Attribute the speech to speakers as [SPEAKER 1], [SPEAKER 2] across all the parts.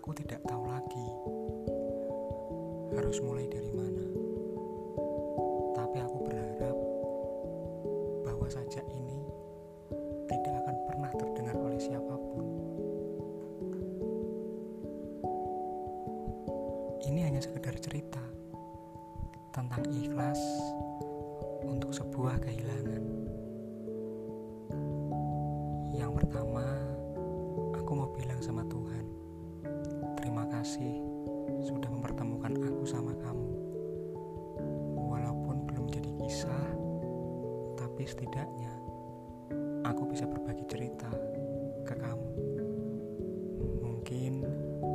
[SPEAKER 1] Aku tidak tahu lagi harus mulai dari mana. Tapi aku berharap bahwa saja ini tidak akan pernah terdengar oleh siapa pun. Ini hanya sekedar cerita tentang ikhlas untuk sebuah kehilangan. Yang pertama, aku mau bilang sama Tuhan, kasih sudah mempertemukan aku sama kamu. Walaupun belum jadi kisah, tapi setidaknya aku bisa berbagi cerita ke kamu. Mungkin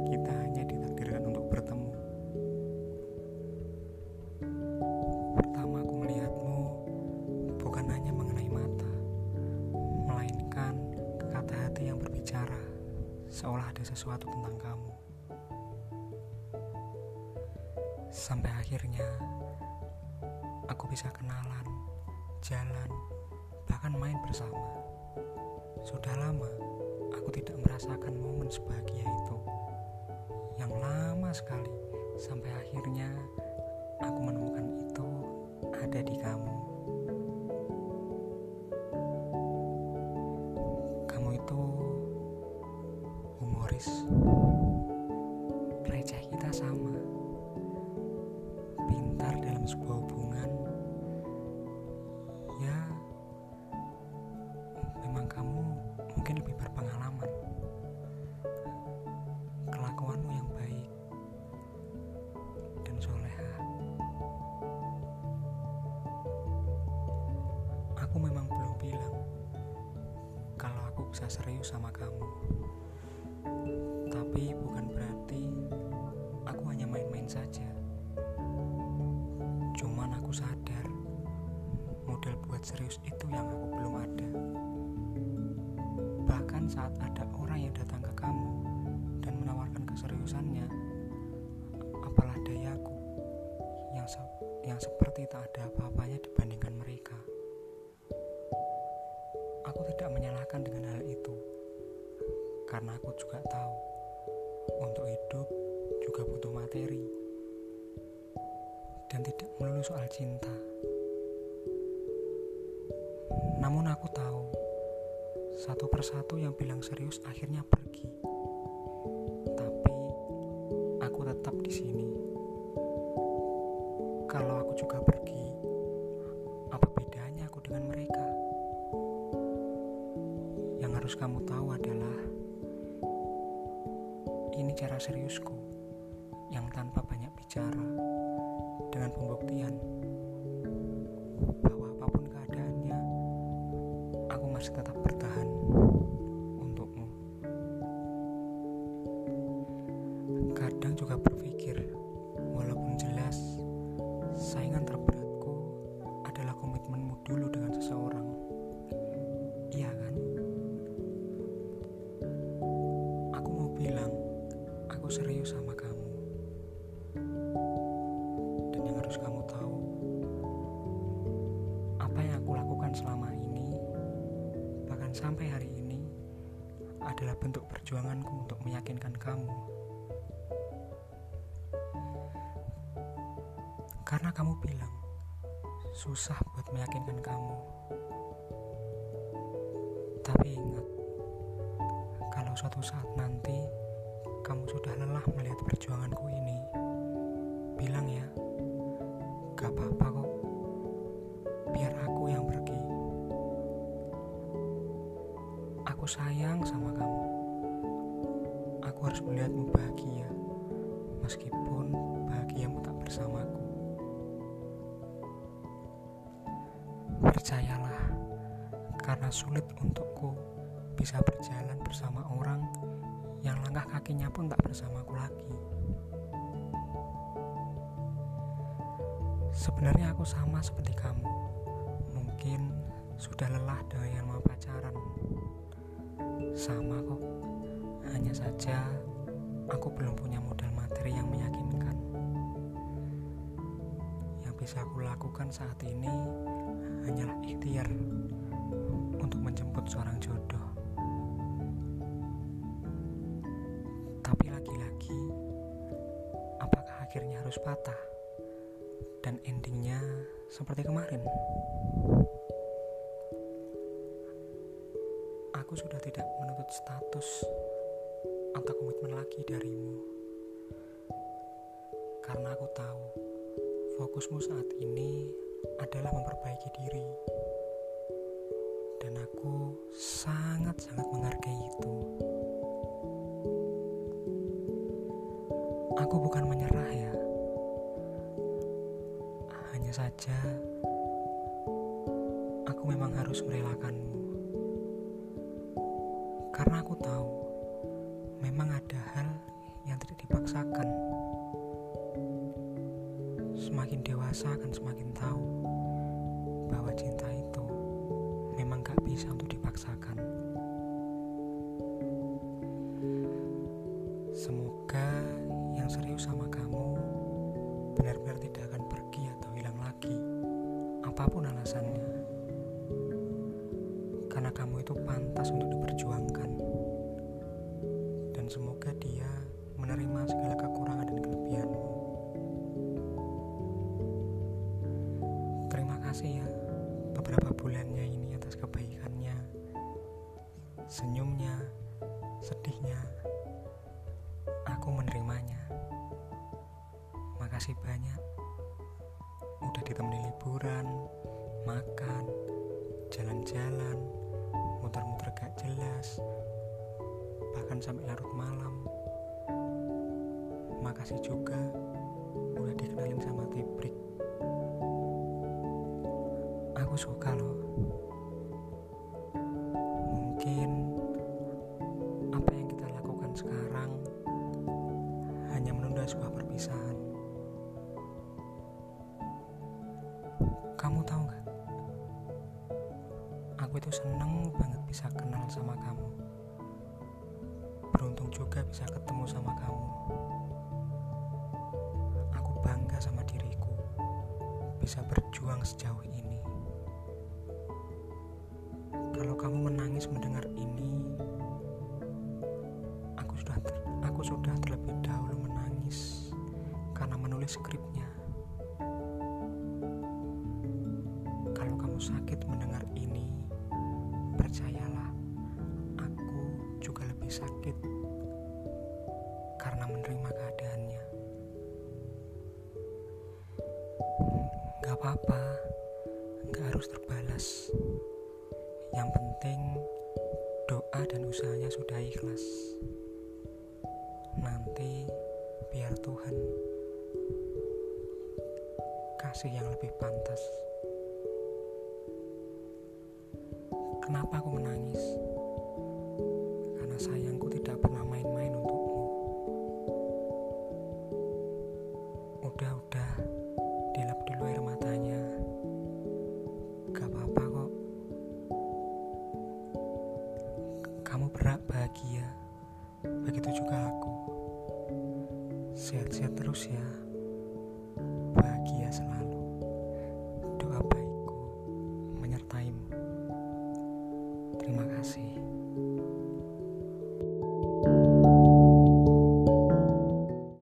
[SPEAKER 1] kita hanya ditakdirkan untuk bertemu. Pertama aku melihatmu bukan hanya mengenai mata, melainkan kata hati yang berbicara seolah ada sesuatu tentang kamu. Sampai akhirnya aku bisa kenalan, jalan, bahkan main bersama. Sudah lama aku tidak merasakan momen sebahagia itu. Yang lama sekali sampai akhirnya aku menemukan itu ada di kamu. Kamu itu humoris. Bisa serius sama kamu. Tapi bukan berarti aku hanya main-main saja. Cuman aku sadar model buat serius itu yang aku belum ada. Bahkan saat ada orang yang datang ke kamu dan menawarkan keseriusannya, apalah dayaku yang se- yang seperti tak ada apa-apanya dibandingkan menyalahkan dengan hal itu, karena aku juga tahu untuk hidup juga butuh materi dan tidak melulu soal cinta. Namun aku tahu satu persatu yang bilang serius akhirnya pergi. Tapi aku tetap di sini. Kalau aku juga pergi, harus kamu tahu adalah ini cara seriusku yang tanpa banyak bicara dengan pembuktian bahwa apa pun keadaannya aku masih tetap bertahan sampai hari ini adalah bentuk perjuanganku untuk meyakinkan kamu. Karena kamu bilang susah buat meyakinkan kamu. Tapi ingat kalau suatu saat nanti kamu sudah lelah melihat perjuanganku ini bilang ya aku sayang sama kamu aku harus melihatmu bahagia meskipun bahagiamu tak bersamaku percayalah karena sulit untukku bisa berjalan bersama orang yang langkah kakinya pun tak bersamaku lagi. Sebenarnya aku sama seperti kamu. Mungkin sudah lelah dengan mau pacaran. Sama kok. Hanya saja aku belum punya modal materi yang meyakinkan. Yang bisa aku lakukan saat ini hanyalah ikhtiar untuk menjemput seorang jodoh. Tapi lagi-lagi, apakah akhirnya harus patah? Dan endingnya seperti kemarin. Aku sudah tidak menuntut status atau komitmen lagi darimu. Karena aku tahu fokusmu saat ini adalah memperbaiki diri. Dan aku sangat-sangat menghargai itu. Aku bukan menyerah ya. Hanya saja aku memang harus merelakanmu. Karena aku tahu memang ada hal yang tidak dipaksakan. Semakin dewasa akan semakin tahu bahwa cinta itu memang gak bisa untuk dipaksakan. Semoga yang serius sama kamu benar-benar tidak akan pergi atau hilang lagi, apa pun alasannya. Karena kamu itu pantas untuk diperjuangkan. Dan semoga dia menerima segala kekurangan dan kelebihanmu. Terima kasih ya beberapa bulannya ini atas kebaikannya, senyumnya, sedihnya. Aku menerimanya. Makasih banyak. Udah ditemani liburan, makan, jalan-jalan, muter-muter gak jelas, bahkan sampai larut malam. Makasih juga udah dikenalin sama Tibrik. Aku suka loh. Mungkin apa yang kita lakukan sekarang hanya menunda sebuah perpisahan. Kamu tahu gak? Aku itu seneng banget bisa kenal sama kamu. Beruntung juga bisa ketemu sama kamu. Aku bangga sama diriku bisa berjuang sejauh ini. Kalau kamu menangis mendengar ini, aku sudah ter- aku sudah terlebih dahulu menangis karena menulis skripnya. Sakit karena menerima keadaannya. Gak apa-apa, gak harus terbalas. Yang penting doa dan usahanya sudah ikhlas. Nanti biar Tuhan kasih yang lebih pantas. Kenapa aku menangis? Sehat-sehat terus ya. Bahagia